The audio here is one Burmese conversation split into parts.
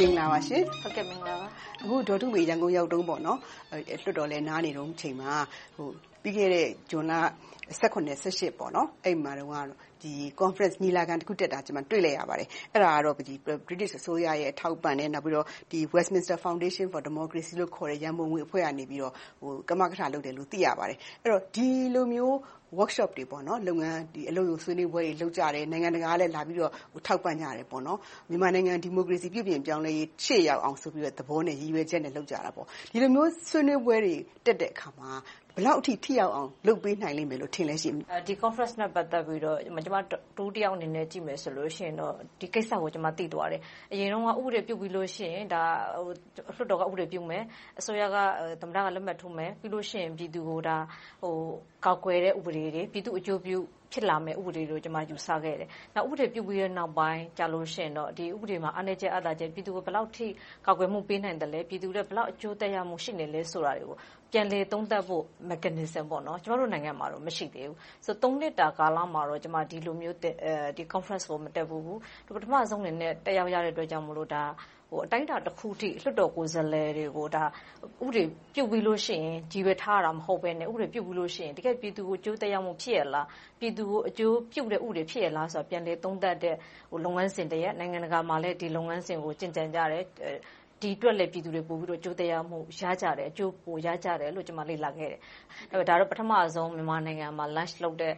မင်္ဂလာပါရှင်။အခု ဒေါ်ထုမေ ရန်ကုန်ရောက်တုန်း လွှတ်တော်လည်း နားနေတုန်းအချိန်မှာ ပြီးခဲ့တဲ့ ဇွန်လအဲဒီမှာတုန်းကညီလာခံတခုတက်တာကိုတွေ့လိုက်ရပါတယ်။အဲဒါကတော့ ဗြိတိသျှအစိုးရရဲ့ အထောက်အပံ့နဲ့ Westminster Foundation for Democracy ခေါ်တဲ့ ရန်ပုံငွေအဖွဲ့ကနေ ကမကထလုပ်တယ်လို့ သိရပါတယ်။ဒီလိုမျိုး workshop တွေအလုပ်ရုံဆွေးနွေးပွဲတွေလုပ်ကြတယ်။နိုင်ငံတကာကလည်းလာပြီးတော့ထောက်ပံ့ကြတယ်။မြန်မာနိုင်ငံဒီမိုကရေစီပြုပြင်ပြောင်းလဲရေးရှေ့ရောက်အောင်ဆိုတဲ့သဘောနဲ့ရည်ရွယ်ချက်နဲ့လုပ်ကြတာ။ဒီလိုမျိုးဆွေးနွေးပွဲတွေတက်တဲ့အခါမှာဘယ်လောက်အထိထိရောက်အောင်လုပ်ပေးနိုင်မယ်လို့ထင်ပါသလဲ။ဒီ Conference နဲ့ပတ်သက်ပြီးတော့ကျမတဦးတယောက်အနေနဲ့ကြည့်မယ်ဆိုရင်တော့ဒီကိစ္စကိုကျမသိသွားတယ်။အရင်တုန်းကဥပဒေပြုပြီးလို့ရှိရင်လွှတ်တော်ကဥပဒေပြုမယ်။အစိုးရကသမ္မတကလက်မှတ်ထိုးမယ်။ပြီးတော့ပြည်သူကိုကာကွယ်တဲ့ ဥပဒေတွေ၊ပြည်သူ့အကျိုးပြု ဖြစ်လာမယ့် ဥပဒေတွေကိုကျမ ယူဆခဲ့တယ်။ဥပဒေပြုပြီးနောက်ပိုင်းကြတော့ ဒီဥပဒေမှာ အားနည်းချက်၊အားသာချက်၊ပြည်သူကို ဘယ်လောက်အထိ ကာကွယ်မှု ပေးနိုင်သလဲ။ပြည်သူအတွက် ဘယ်လောက် အကျိုးသက်ရောက်မှု ရှိနေသလဲဆိုတာတွေကို ပြန်လည်သုံးသပ်ဖို့ mechanism ကျမတို့နိုင်ငံမှာတော့ မရှိသေးဘူး။သုံးနှစ်တာကာလမှာတော့ဒီလိုမျိုး Conference ကို မတက်ဖူးဘူး။ပထမဦးဆုံးအနေနဲ့ တက်ရောက်ရတဲ့အတွက်ကြောင့်မို့ အတိုင်းအတာတခုအထိ လွှတ်တော်ကိုယ်စားလှယ်တွေကို ဥပဒေပြုပြီးလို့ရှိရင်ရည်ရွယ်ထားတာမဟုတ်ဘဲနဲ့ ဥပဒေပြုပြီးလို့ရှိရင် တကယ့်ပြည်သူကို အကျိုးသက်ရောက်မှု ဖြစ်ရဲ့လား။ပြည်သူကို အကျိုးပြုတဲ့ ဥပဒေ ဖြစ်ရဲ့လားဆိုတာကို ပြန်လည်သုံးသပ်တဲ့ လုပ်ငန်းစဉ်တရပ်။နိုင်ငံတကာမှာလည်း ဒီလုပ်ငန်းစဉ်ကို ကျင့်ကြံကြတယ်။ ဒီအတွက်လည်းပြည်သူတွေပိုပြီးတော့အကျိုးသက်ရောက်မှုရကြတယ်။အကျိုးပိုရကြတယ်လို့ကျမလေ့လာခဲ့တယ်။ဒါကပထမဦးဆုံးမြန်မာနိုင်ငံမှာ Launch လုပ်တဲ့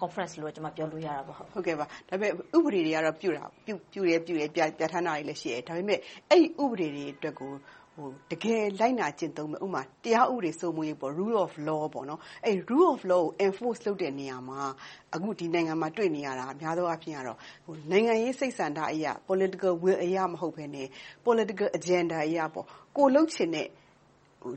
Conference လို့ပြောလို့ရတယ်။ဒါပေမဲ့ဥပဒေတွေကတော့ပြုတယ်။ပြဌာန်းတာတွေလည်းရှိတယ်။ဒါပေမဲ့အဲဒီဥပဒေတွေအတွက်ကို တကယ်လိုက်နာကျင့်သုံးမယ့်တရားဥပဒေစိုးမိုးရေး Rule of Law ကို Enforce လုပ်တဲ့နေရာမှာအခုဒီနိုင်ငံမှာတွေ့နေရတာများသောအားဖြင့်ကတော့နိုင်ငံရေးစိတ်ဆန္ဒအရ Political Will အရမဟုတ်ဘဲနဲ့ Political Agenda အရကိုယ်လုပ်ချင်တဲ့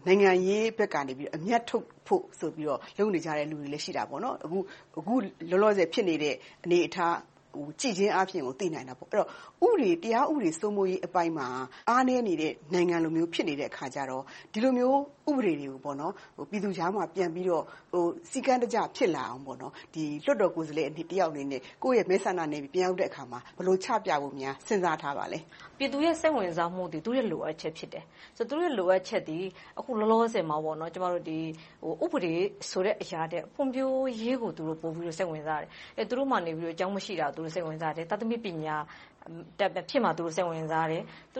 နိုင်ငံရေးဘက်ကနေအမြတ်ထုတ်ဖို့ဆိုပြီးတော့လုပ်နေကြတဲ့လူတွေလည်းရှိတယ်။အခုလောလောဆယ်ဖြစ်နေတဲ့အနေအထား ကိုကြည့်ခြင်းအားဖြင့်သိနိုင်တာပေါ့။အဲဒီတော့တရားဥပဒေစိုးမိုးရေးအပိုင်းမှာအားနည်းနေတဲ့နိုင်ငံလိုမျိုးဖြစ်နေတဲ့အခါကြတော့ဒီလိုမျိုးဥပဒေတွေကိုပြည်သူကြားမှာပြန်ပြီးတော့စည်းကမ်းတကျဖြစ်လာအောင်လွှတ်တော်ကိုယ်စားလှယ်တယောက်အနေနဲ့ကိုယ့်ရဲ့မဲဆန္ဒနယ်မြေပြန်ရောက်တဲ့အခါမှာဘယ်လိုချပြဖို့စဉ်းစားထားပါလဲ။ပြည်သူရဲ့စိတ်ဝင်စားမှုသည်သူတို့ရဲ့လိုအပ်ချက်ဖြစ်တယ်။သူတို့ရဲ့လိုအပ်ချက်သည်အခုလောလောဆယ်မှာဥပဒေဆိုတဲ့အရာထက်ဖွံ့ဖြိုးရေးကိုသူတို့ပိုပြီးတော့စိတ်ဝင်စားတယ်။သူတို့မှာကျောင်းမရှိတာကိုစိတ်ဝင်စားတယ်။သားသမီးပညာတတ်ဖြစ်မှာကိုစိတ်ဝင်စားတယ်။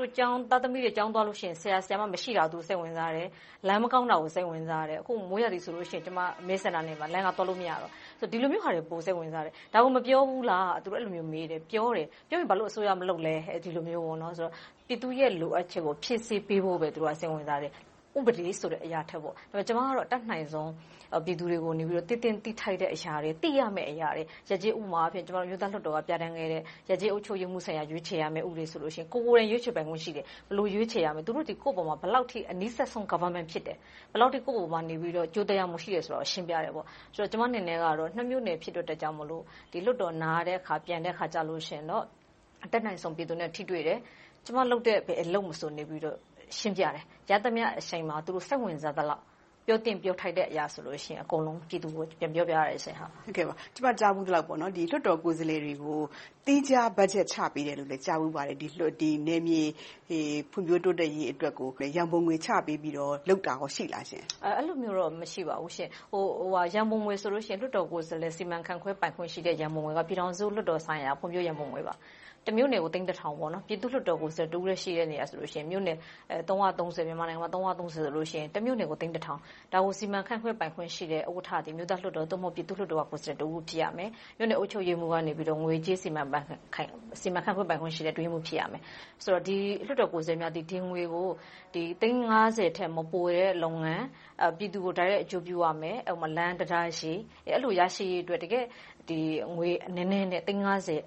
သားသမီးတွေကျောင်းသွားလို့ရှိရင်ဆရာ၊ဆရာမမရှိတာကိုစိတ်ဝင်စားတယ်။လမ်းမကောင်းတာကိုစိတ်ဝင်စားတယ်။အခုမိုးရာသီဆိုရင်ကျမမဲဆန္ဒနယ်မြေမှာလမ်းကသွားလို့မရတော့ဘူး။ဒီလိုမျိုးဟာတွေကိုပိုစိတ်ဝင်စားတယ်။ဒါကိုမပြောဘူးလားလို့သူတို့အဲဒီလိုမျိုးမေးတယ်။ပြောတယ်။ပြောရင်ဘာဖြစ်လို့အစိုးရကမလုပ်လဲ။ဒီလိုမျိုးပြည်သူရဲ့လိုအပ်ချက်ကိုဖြည့်ဆည်းပေးဖို့ပဲသူတို့ကစိတ်ဝင်စားတယ်။ ဥပဒေဆိုတဲ့အရာထက်။ကျမကတော့အတတ်နိုင်ဆုံးပြည်သူတွေကိုသိသင့်သိထိုက်တဲ့အရာတွေ၊သိရမယ့်အရာတွေ။ဥပမာအားဖြင့်အမျိုးသားလွှတ်တော်ကပြဌာန်းခဲ့တဲ့ရပ်ကျေးအုပ်ချုပ်ရေးမှူးရွေးချယ်ရမယ့်ဥပဒေဆိုရင်ကိုယ်ကိုယ်တိုင်ရွေးချယ်ပိုင်ခွင့်ရှိတယ်။ဘယ်လိုရွေးချယ်ရမယ်။သူတို့သည်ကိုယ့်အပေါ်မှာဘယ်လောက်အထိအနီးစပ်ဆုံး Government ဖြစ်တယ်။ဘယ်လောက်အထိကိုယ့်အပေါ်အကျိုးသက်ရောက်မှုရှိတယ်ဆိုတာကိုရှင်းပြတယ်။ကျမအနေနဲ့နှစ်မြို့နယ်ဖြစ်တဲ့အတွက်ကြောင့်မို့လွှတ်တော်နားတဲ့အခါ၊ပြန်တဲ့အခါကြတော့အတတ်နိုင်ဆုံးပြည်သူနဲ့ထိတွေ့တယ်။ကျမလုပ်တဲ့ဘယ်အလုပ်မဆို ရှင်းပြတယ်။ရသမျှအချိန်မှာ သူတို့စိတ်ဝင်စားသလောက် ပြောသင့်ပြောထိုက်တဲ့အရာဆိုရင် အကုန်လုံး ပြည်သူကို ပြန်ပြောပြတယ်။ကျမ ကြားဖူးသလောက် လွှတ်တော်ကိုယ်စားလှယ်တွေကို သီးခြားဘတ်ဂျက် ချပေးတယ်လို့လည်း ကြားဖူးပါတယ်။နယ်မြေဖွံ့ဖြိုးတိုးတက်ရေးအတွက်ကို ရန်ပုံငွေ ချပေးပြီးတော့ လုပ်တာရှိလားရှင့်။အဲဒီလိုမျိုးတော့ မရှိပါဘူး။ရန်ပုံငွေဆိုရင် လွှတ်တော်ကိုယ်စားလှယ် စီမံခန့်ခွဲပိုင်ခွင့်ရှိတဲ့ ရန်ပုံငွေကပြည်ထောင်စုလွှတ်တော်ဆိုင်ရာ ဖွံ့ဖြိုးရေးရန်ပုံငွေပါ။ တမြို့နယ်ကိုသိန်းတစ်ထောင်။ပြည်သူ့လွှတ်တော်ကိုယ်စားလှယ်တစ်ဦးတည်းရှိတဲ့နေရာဆိုရင်မြို့နယ်မြန်မာနိုင်ငံမှာဆိုရင်တမြို့နယ်ကိုသိန်းတစ်ထောင်။ဒါကိုစီမံခန့်ခွဲပိုင်ခွင့်ရှိတဲ့ဥက္ကဋ္ဌသည်အမျိုးသားလွှတ်တော်သို့မဟုတ်ပြည်သူ့လွှတ်တော်ကိုယ်စားလှယ်တစ်ဦးဖြစ်ရမယ်။မြို့နယ်အုပ်ချုပ်ရေးမှူးကငွေကြေးစီမံခန့်ခွဲပိုင်ခွင့်ရှိတဲ့အတွင်းရေးမှူးဖြစ်ရမယ်။ဒီလွှတ်တော်ကိုယ်စားလှယ်များသည်ဒီငွေကိုသိန်းထက်မပိုတဲ့လုပ်ငန်း။ပြည်သူကိုတိုက်ရိုက်အကျိုးပြုရမယ်။လမ်းတံတားရှည်။အဲဒီလိုရရှိရေးအတွက်တကယ့်ငွေနည်းနည်းနဲ့သိန်းသည်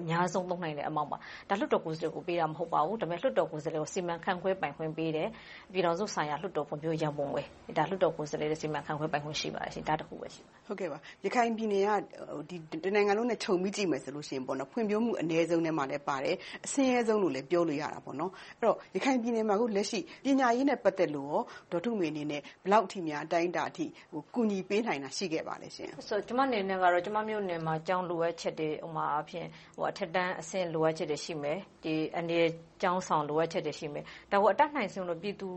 အများဆုံးသုံးနိုင်တဲ့ Amount ပါ။ဒါက လွှတ်တော်ကိုယ်စားလှယ်ကို ပေးတာ မဟုတ်ပါဘူး။လွှတ်တော်ကိုယ်စားလှယ်ကို စီမံခန့်ခွဲပိုင်ခွင့်ပေးတဲ့ပြည်ထောင်စုဆိုင်ရာ လွှတ်တော်ဖွံ့ဖြိုးရေးရန်ပုံငွေ။ဒါက လွှတ်တော်ကိုယ်စားလှယ်တွေစီမံခန့်ခွဲပိုင်ခွင့် ရှိပါတယ်။ဒါတခုပဲ ရှိပါတယ်။ရခိုင်ပြည်နယ်က တနိုင်ငံလုံးနဲ့ ခြုံပြီးကြည့်မယ်ဆိုရင် ဖွံ့ဖြိုးမှု အနည်းဆုံးထဲမှာလည်းပါတယ်။အဆင်းရဲဆုံးလို့လည်း ပြောလို့ရတယ်။အဲဒီတော့ ရခိုင်ပြည်နယ်မှာ လက်ရှိ ပညာရေးနဲ့ ပတ်သက်လို့ ဒေါ်ထုမေအနေနဲ့ ဘယ်လောက်အထိများ အတိုင်းအတာအထိ ကူညီပေးနိုင်တာ ရှိခဲ့ပါလဲရှင့်။ကျမအနေနဲ့ ကျမမြို့နယ်မှာ ကျောင်းလိုအပ်ချက်တွေ ဥပမာအားဖြင့်အထက်တန်းအဆင့်လိုအပ်ချက်တွေရှိမယ်။အန္တရာယ်ကျောင်းဆောင်လိုအပ်ချက်တွေရှိမယ်။ဒါကိုအတတ်နိုင်ဆုံးပြည်သူ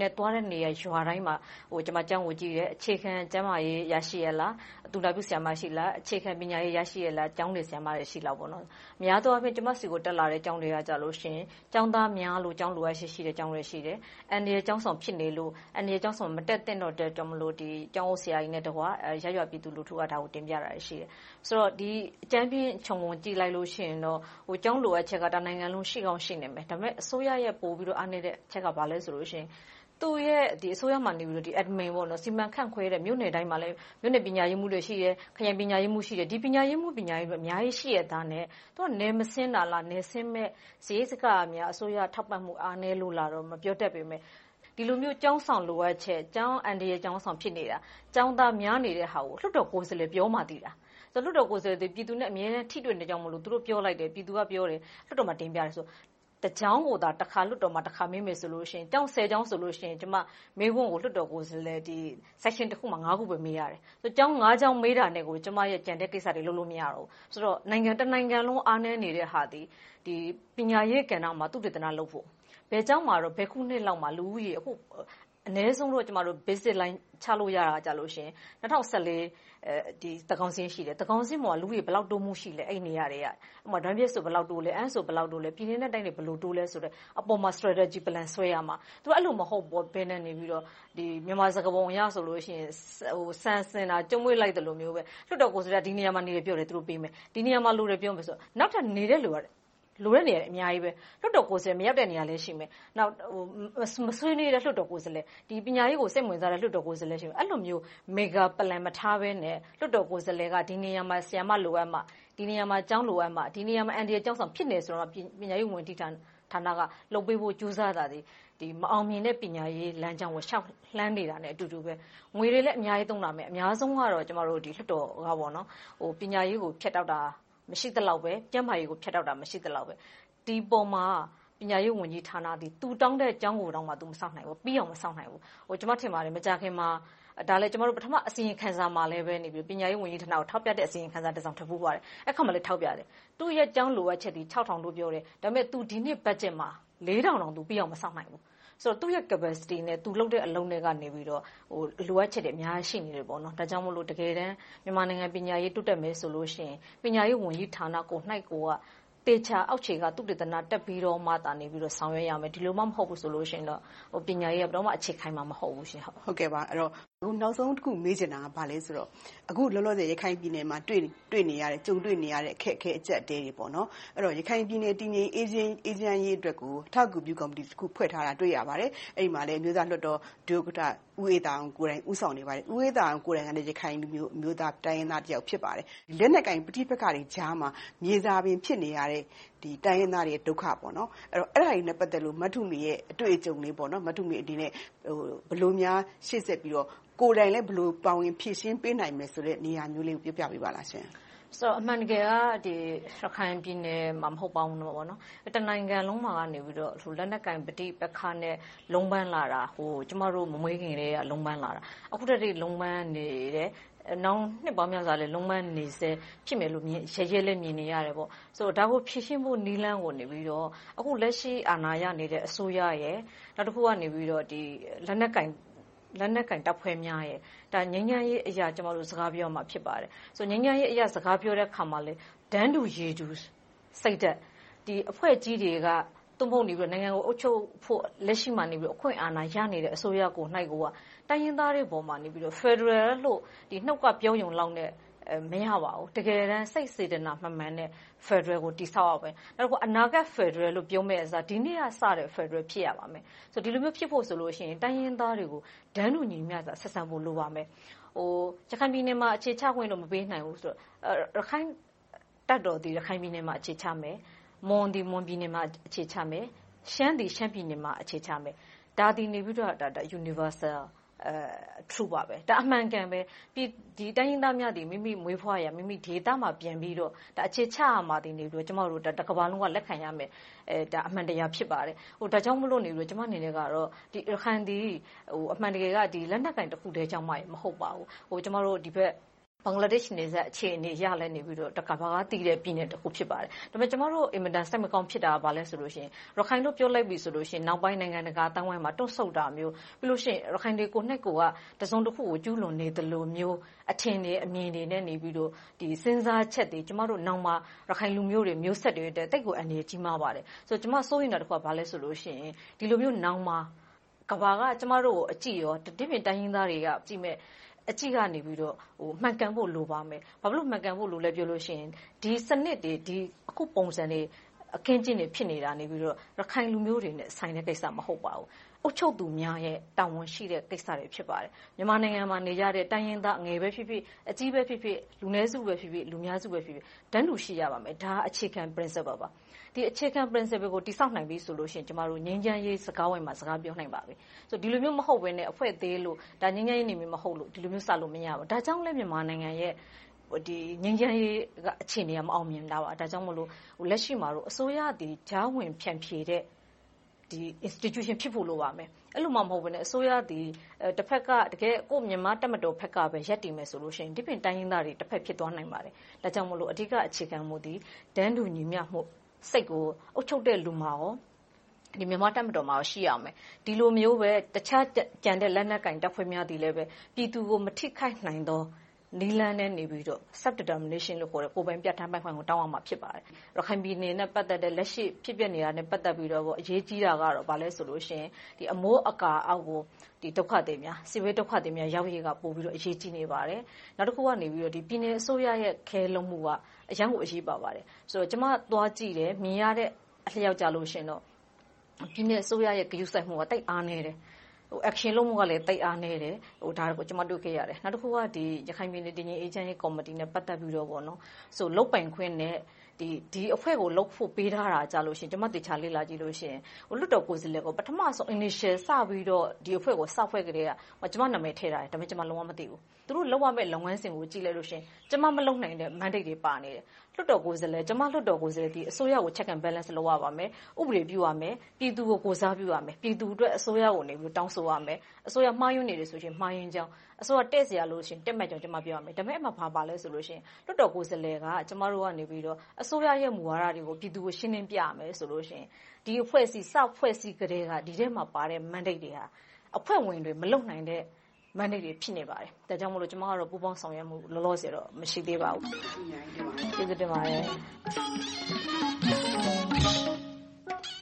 နဲ့သွားတဲ့နေရာရွာတိုင်းမှာကျမကျောင်းကိုကြည့်တယ်။အခြေခံကျန်းမာရေးရရှိရဲ့လား။သူနာပြုဆရာမရှိလား။အခြေခံပညာရေးရရှိရဲ့လား။ကျောင်းတွေဆရာမတွေရှိလား။များသောအားဖြင့်ကျမဆီကိုတက်လာတဲ့ကျောင်းတွေကကျောင်းသားများလို့ကျောင်းလိုအပ်ချက်ရှိတဲ့ကျောင်းတွေရှိတယ်။အန္တရာယ်ကျောင်းဆောင်ဖြစ်နေလို့အန္တရာယ်ကျောင်းဆောင်မတက်သင့်တော့တဲ့အတွက်ကြောင့်ကျောင်းအုပ်ဆရာကြီးနဲ့တကွရပ်ရွာပြည်သူလူထုကဒါကိုတင်ပြတာတွေရှိတယ်။ဆိုတော့အကြမ်းဖျဉ်းခြုံငုံကြည့်လိုက်လို့ရှိရင်တော့ကျောင်းလိုအပ်ချက်ကတနိုင်ငံလုံးရှိကောင်းရှိနိုင်မယ်။ဒါပေမဲ့အစိုးရရဲ့ပိုပြီးတော့အားနည်းတဲ့အချက်ကဘာလဲဆိုရင်သူ့ရဲ့အစိုးရမှာ Admin စီမံခန့်ခွဲတဲ့မြို့နယ်တိုင်းမှာမြို့နယ်ပညာရေးမှူးတွေရှိတယ်။ခရိုင်ပညာရေးမှူးရှိတယ်။ဒီပညာရေးမှူးပညာရေးတွေအများကြီးရှိရဲ့သားနဲ့သူကနယ်မဆင်းတာလား။နယ်ဆင်းမယ့်စရိတ်စခအစိုးရထောက်ပံ့မှုအားနည်းလို့လားတော့မပြောတတ်ပေမယ့်ဒီလိုမျိုးကျောင်းဆောင်လိုအပ်ချက်၊ကျောင်းအန္တရာယ်ကျောင်းဆောင်ဖြစ်နေတာကျောင်းသားများနေတဲ့ဟာကိုလွှတ်တော်ကိုယ်စားလှယ်ပြောမှသိတာ။ လွှတ်တော်ကိုယ်စားလှယ်တွေပြည်သူနဲ့အမြဲတမ်းထိတွေ့နေတာကြောင့်သူတို့ပြောလိုက်တယ်။ပြည်သူကပြောတယ်။လွှတ်တော်မှာတင်ပြတယ်တကျောင်းကိုသာလွှတ်တော်မှာတစ်ခါမေးမယ်ဆိုရင်ကျောင်းဆယ်ကျောင်းဆိုရင်ကျမမေးခွန်းကိုလွှတ်တော်ကိုယ်စားလှယ် Section တစ်ခုမှာခုပဲမေးရတယ်။ကျောင်းကျောင်းမေးတာနဲ့ကျမရဲ့ကျန်တဲ့ကိစ္စတွေလုပ်လို့မရတော့ဘူး။ဆိုတော့နိုင်ငံတနိုင်ငံလုံးအားနည်းနေတဲ့ဟာသည်ပညာရေးကဏ္ဍမှာသုတေသနလုပ်ဖို့။ဘယ်ကျောင်းမှာဘယ်ခုနှစ်လောက်မှာလူဦးရေအ နည်းဆုံးတော့ Basic Line ချလို့ရတာက ၂၀၁၄ သန်းခေါင်စာရင်းရှိတယ်။သန်းခေါင်စာရင်းပေါ်မှာ လူဦးရေ ဘယ်လောက်တိုးမှုရှိလဲ။အဲဒီနေရာတွေက။ဥပမာဒန်းပြည့်ဆို ဘယ်လောက်တိုးလဲ။အမ်းဆို ဘယ်လောက်တိုးလဲ။ပြည်နယ်နဲ့တိုင်းတွေ ဘယ်လိုတိုးလဲဆိုတဲ့အပေါ်မှာ Strategy Plan ဆွဲရမှာ။သူက အဲဒီလို မဟုတ်ဘဲနဲ့ မြန်မာစကားပုံအရဆိုရင် ဆန်ဆင်တာ ကျိုးမွေ့လိုက်သလိုမျိုးပဲ လွှတ်တော်ကိုယ်စားလှယ်က ဒီနေရာမှာနေတယ်ပြောတယ် သူတို့ပေးမယ်။ဒီနေရာမှာ လိုတယ်ပြောမယ်ဆိုတော့နောက်ထပ်နေတဲ့လူက လိုတဲ့နေရာတွေအများကြီးပဲ။လွှတ်တော်ကိုယ်စားလှယ်မရောက်တဲ့နေရာလည်းရှိမယ်။နောက်မဆွေးနွေးတဲ့လွှတ်တော်ကိုယ်စားလှယ်၊ပညာရေးကိုစိတ်မဝင်စားတဲ့လွှတ်တော်ကိုယ်စားလှယ်ရှိမယ်။အဲဒီလိုမျိုး Mega Plan မထားဘဲနဲ့လွှတ်တော်ကိုယ်စားလှယ်ကဒီနေရာမှာဆရာမလိုအပ်မှ၊ဒီနေရာမှာကျောင်းလိုအပ်မှ၊ဒီနေရာမှာအန္တရာယ်ကျောင်းဆောင်ဖြစ်နေတယ်ဆိုတော့ပညာရေးဝန်ကြီးဌာနကလုပ်ပေးဖို့ကြိုးစားတာသည်မအောင်မြင်တဲ့ပညာရေးလမ်းကြောင်းကိုလျှောက်လှမ်းနေတာနဲ့အတူတူပဲ။ငွေတွေလည်းအများကြီးသုံးလာမယ်။အများဆုံးကတော့လွှတ်တော်ကပညာရေးကိုဖြတ်တောက်တာ မရှိသလောက်ပဲ။ကျန်းမာရေးကို ဖြတ်တောက်တာ မရှိသလောက်ပဲ။ဒီအပေါ်မှာ ပညာရေးဝန်ကြီးဌာနသည် သူတောင်းတဲ့ကျောင်းကိုတောင်မဆောက်နိုင်ဘူး။ပြီးအောင်မဆောက်နိုင်ဘူး။ကျမ ထင်ပါတယ် မကြာခင်မှာ ဒါလဲ ကျမတို့ ပထမအစီရင်ခံစာမှာလည်း ပညာရေးဝန်ကြီးဌာနကို ထောက်ပြတဲ့ အစီရင်ခံစာတစ်စောင်ထွက်ဖူးပါတယ်။အဲဒီအခါမှာလည်း ထောက်ပြတယ်။သူ့ရဲ့ကျောင်း လိုအပ်ချက်သည်ခြောက်ထောင်လို့ ပြောတယ်။ဒါပေမဲ့ သူ ဒီနှစ်ဘတ်ဂျက်မှာ လေးထောင်တောင်ပြီးအောင်မဆောက်နိုင်ဘူး။ဆိုတော့သူ့ရဲ့ Capacity နဲ့သူလုပ်တဲ့အလုပ်နဲ့ကနေလိုအပ်ချက်တွေအများကြီးရှိနေတယ်။ဒါကြောင့်မို့တကယ်တမ်းမြန်မာနိုင်ငံပညာရေးတိုးတက်မယ်ဆိုရင်ပညာရေးဝန်ကြီးဌာနကိုယ်တိုင်ကသေချာအောက်ခြေကသုတေသနတက်ပြီးတော့မှဆောင်ရွက်ရမယ်။ဒီလိုမှမဟုတ်ဘူးဆိုရင်တော့ပညာရေးကဘယ်တော့မှအခြေခိုင်မှာမဟုတ်ဘူး။အခုနောက်ဆုံးတစ်ခု မေးချင်တာက ဘာလဲဆိုတော့ အခုလောလောဆယ် ရခိုင်ပြည်နယ်မှာတွေ့နေရတဲ့ကြုံတွေ့နေရတဲ့ အခက်အခဲ အကျပ်အတည်းတွေ။အဲဒီတော့ရခိုင်ပြည်နယ် တည်ငြိမ်အေးချမ်းရေးအတွက်ကို အထောက်အကူပြု ကော်မတီတစ်ခု ဖွဲ့ထားတာတွေ့ရပါတယ်။အဲဒီမှာလဲ အမျိုးသားလွှတ်တော် ဒုဥက္ကဋ္ဌ ဦးအေးသာအောင်ကိုယ်တိုင် ဦးဆောင်နေပါတယ်။ဦးအေးသာအောင်ကိုယ်တိုင်ကရခိုင်လူမျိုး အမျိုးသားတိုင်းရင်းသားတစ်ယောက် ဖြစ်ပါတယ်။လက်နက်ကိုင် ပဋိပက္ခတွေကြားမှာ မြေဇာပင် ဖြစ်နေရတဲ့တိုင်းရင်းသားတွေရဲ့ ဒုက္ခ။အဲဒါတွေနဲ့ ပတ်သက်လို့ မထုမေရဲ့ အတွေ့အကြုံလေးမထုမေအနေနဲ့ဘယ်လိုများ ရှေ့ဆက်ပြီးတော့ ကိုယ်တိုင်လည်း ဘယ်လို ပါဝင်ဖြေရှင်းပေးနိုင်မယ်ဆိုတဲ့ နေရာမျိုးလေးကို ပြောပြပေးပါလားရှင့်။အမှန်တကယ်က ရခိုင်ပြည်နယ်မှာမဟုတ်ပါဘူး။တနိုင်ငံလုံးမှာကနေလက်နက်ကိုင် ပဋိပက္ခနဲ့ လုံးပမ်းလာတာ ကျမတို့ မမွေးခင်ကတည်းက လုံးပမ်းလာတာ။အခုထက်ထိ လုံးပမ်းနေတယ်။ နောင်နှစ်ပေါင်းများစွာလည်းလုံးပမ်းနေဆဲဖြစ်မယ်လို့ရဲရဲလည်းမြင်နေရတယ်။ဒါကိုဖြေရှင်းဖို့နည်းလမ်းကိုအခုလက်ရှိအာဏာရနေတဲ့အစိုးရရယ်။နောက်တစ်ခုကလက်နက်ကိုင်တပ်ဖွဲ့များရယ်ငြိမ်းချမ်းရေးအရစကားပြောရမှာဖြစ်ပါတယ်။ငြိမ်းချမ်းရေးအရစကားပြောတဲ့အခါမှာလဲတန်းတူရည်တူစိတ်ဓါတ်အဖွဲ့အစည်းတွေကနိုင်ငံကိုအုပ်ချုပ်ဖို့လက်ရှိမှာအခွင့်အာဏာရနေတဲ့အစိုးရကိုယ်တိုင်က တိုင်းရင်းသားတွေပေါ်မှာဖယ်ဒရယ်လို့နှုတ်ကပြောရုံလောက်နဲ့မရပါဘူး။တကယ်တမ်းစိတ်စေတနာမှန်မှန်နဲ့ဖယ်ဒရယ်ကိုတည်ဆောက်ရမယ်။နောက်တစ်ခါအနာဂတ်ဖယ်ဒရယ်လို့ပြောမယ့်အစားဒီနေ့ကစတဲ့ဖယ်ဒရယ်ဖြစ်ရပါမယ်။ဒီလိုမျိုးဖြစ်ဖို့ဆိုရင်တိုင်းရင်းသားတွေကိုတန်းတူညီမျှဆက်ဆံဖို့လိုပါမယ်။ရခိုင်ပြည်နယ်မှာအခြေချခွင့်တော့မပေးနိုင်ဘူးဆိုတော့ရခိုင့်တပ်တော်သည်ရခိုင်ပြည်နယ်မှာအခြေချမယ်။မွန်သည်မွန်ပြည်နယ်မှာအခြေချမယ်။ရှမ်းသည်ရှမ်းပြည်နယ်မှာအခြေချမယ်။ဒါသည် Universal Truth ပါပဲ။အမှန်အကန်ပဲ။တိုင်းရင်းသားများသည်မိမိမွေးဖွားရာမိမိဒေသမှာပြန်ပြီးတော့အခြေချရမှာသည်ကျမတို့တကမ္ဘာလုံးကလက်ခံရမယ့်အမှန်တရားဖြစ်ပါတယ်။ဒါကြောင့်မို့ကျမအနေနဲ့ရခိုင်သည်အမှန်တကယ်ကလက်နက်ကိုင်တစ်ခုတည်းကြောင့်မှမဟုတ်ပါဘူး။ကျမတို့ဒီဘက် ဘင်္ဂလားဒေ့ရှ်နယ်စပ်အခြေအနေအရလည်းတကမ္ဘာကသိတဲ့ပြည်နယ်တခုဖြစ်ပါတယ်။ဒါပေမဲ့ကျမတို့အင်မတန်စိတ်မကောင်းဖြစ်တာကဘာလဲဆိုရင်ရခိုင်လို့ပြောလိုက်ပြီဆိုရင်နောက်ပိုင်းနိုင်ငံတကာအသိုင်းအဝိုင်းမှာတွန့်ဆုတ်တာမျိုး။ပြီးတော့ရခိုင်တွေကိုယ်တိုင်ကတစုံတခုကိုကျူးလွန်နေသလိုမျိုးအထင်တွေအမြင်တွေနဲ့စဉ်းစားချက်တွေကျမတို့နောင်မှာရခိုင်လူမျိုးတွေ၊မျိုးဆက်တွေအတွက်သိပ်ကိုအန္တရာယ်ကြီးမားပါတယ်။ကျမစိုးရိမ်တာတခုကဘာလဲဆိုရင်ဒီလိုမျိုးနောင်မှာကမ္ဘာကကျမတို့ကိုအကြည့်၊ဒီပြင့်တိုင်းရင်းသားတွေကကြည့်မယ့် အကြည့်ကနေမှန်ကန်ဖို့လိုပါမယ်။ဘာဖြစ်လို့မှန်ကန်ဖို့လိုလဲပြောရင်ဒီစနစ်တွေအခုပုံစံတွေအခင်းအကျင်းတွေဖြစ်နေတာရခိုင်လူမျိုးတွေနဲ့ဆိုင်တဲ့ကိစ္စမဟုတ်ပါဘူး။အုပ်ချုပ်သူများရဲ့တာဝန်ရှိတဲ့ကိစ္စတွေဖြစ်ပါတယ်။မြန်မာနိုင်ငံမှာနေကြတဲ့တိုင်းရင်းသားအငယ်ပဲဖြစ်ဖြစ်၊အကြီးပဲဖြစ်ဖြစ်၊လူနည်းစုပဲဖြစ်ဖြစ်၊လူများစုပဲဖြစ်ဖြစ်တန်းတူရှိရပါမယ်။ဒါကအခြေခံ Principle ပါ။ ဒီအခြေခံ Principle ကို တည်ဆောက်နိုင်ပြီဆိုရင် ကျမတို့ ငြိမ်းချမ်းရေးစကားဝိုင်းမှာ စကားပြောနိုင်ပါပြီ။ဒီလိုမျိုး မဟုတ်ဘဲနဲ့ အဖွဲ့သေးလို့၊ငြိမ်းချမ်းရေးနယ်မြေ မဟုတ်လို့ ဒီလိုမျိုး စလို့မရဘူး။ဒါကြောင့်လဲ မြန်မာနိုင်ငံရဲ့ ငြိမ်းချမ်းရေးအခြေအနေက မအောင်မြင်တာပါ။ဒါကြောင့်မို့ လက်ရှိမှာအစိုးရသည် ကြားဝင်ဖြန့်ဖြေတဲ့ Institution ဖြစ်ဖို့လိုပါမယ်။အဲဒီလိုမှ မဟုတ်ဘဲနဲ့ အစိုးရသည် တဘက်ကမြန်မာ့တပ်မတော်ဘက်ကပဲ ရပ်တည်မယ်ဆိုရင် ဒီပြင့်တိုင်းရင်းသားတွေ တဘက်ဖြစ်သွားနိုင်ပါတယ်။ဒါကြောင့်မို့ အဓိက အခြေခံမူသည် တန်းတူညီမျှမှု စိတ်ကိုအုပ်ချုပ်တဲ့လူမှာနဲ့မြန်မာ့တပ်မတော်မှာရှိရမယ်။ဒီလိုမျိုးပဲတခြားကျန်တဲ့လက်နက်ကိုင်တပ်ဖွဲ့များသည်လည်းပြည်သူကိုမထိခိုက်နိုင်သော နည်းလမ်းနဲ့ Self Determination ကိုယ်ပိုင်ပြဌာန်းပိုင်ခွင့်ကို တောင်းရမှာ ဖြစ်ပါတယ်။ရခိုင်ပြည်နယ်နဲ့ ပတ်သက်တဲ့ လက်ရှိဖြစ်ပျက်နေတာနဲ့ ပတ်သက်ပြီးတော့ အရေးကြီးတာကတော့ ဘာလဲဆိုရင် အမိုးအကာအောက်ကိုစစ်ဘေးဒုက္ခသည်များ ရောက်ရေးက ပိုပြီးတော့ အရေးကြီးနေပါတယ်။နောက်တခုက ပြည်နယ်အစိုးရရဲ့ Care လုပ်မှုက အရမ်းကို အရေးပါပါတယ်။ကျမ သွားကြည့်တယ်။မြင်ရတဲ့အလျောက်တော့ ပြည်နယ်အစိုးရရဲ့ ဂရုစိုက်မှုက သိပ်အားနည်းတယ်။ Action လုပ်မှုကလည်းသိပ်အားနည်းတယ်။ဒါကိုကျမတွေ့ခဲ့ရတယ်။နောက်တခုကရခိုင်ပြည်နယ်တည်ငြိမ်အေးချမ်းရေးကော်မတီနဲ့ပတ်သက်ပြီးတော့လုပ်ပိုင်ခွင့်နဲ့ ဒီအဖွဲ့ကို လုပ်ဖို့ပေးထားတာကိုကျမ သေချာလေ့လာကြည့်တဲ့အခါလွှတ်တော်ကိုယ်စားလှယ်ကို ပထမဦးဆုံး Initial စပြီးတော့ ဒီအဖွဲ့ကို စဖွဲ့ကတည်းက ကျမနာမည်ထည့်ထားတယ်။ဒါပေမဲ့ ကျမ လုံးဝမသိဘူး။သူတို့လုပ်ရမယ့် လုပ်ငန်းစဉ်ကို ကြည့်လိုက်လို့ရှိရင် ကျမ မလုပ်နိုင်တဲ့ Mandate တွေပါနေတယ်။ကျမ လွှတ်တော်ကိုယ်စားလှယ်သည် အစိုးရကို Check and Balance လုပ်ရပါမယ်။ဥပဒေပြုရမယ်။ပြည်သူကို ကိုယ်စားပြုရမယ်။ပြည်သူအတွက် အစိုးရကို တောင်းဆိုရမယ်။အစိုးရ မှားယွင်းနေတယ်ဆိုရင် မှားယွင်းကြောင်း။အစိုးရတည့်စရာလိုလို့ရှိရင်တည့်မတ်ကြောင်းကျမပြောရမယ်။ဒါပေမဲ့ အဲဒီမှာ ဘာပါလဲဆိုရင် လွှတ်တော်ကိုယ်စားလှယ်က ကျမတို့ကအစိုးရရဲ့ မူဝါဒတွေကို ပြည်သူကို ရှင်းလင်းပြရမယ်ဆိုရင် ဒီအဖွဲ့အစည်း စဖွဲ့စည်းကတည်းက ဒီထဲမှာပါတဲ့ Mandate တွေကအဖွဲ့ဝင်တွေ မလုပ်နိုင်တဲ့ Mandate တွေ ဖြစ်နေပါတယ်။ဒါကြောင့်မို့ ကျမကတော့ ပူးပေါင်းဆောင်ရွက်မှု လောလောဆယ်တော့ မရှိသေးပါဘူး။ကျေးဇူးတင်ပါတယ်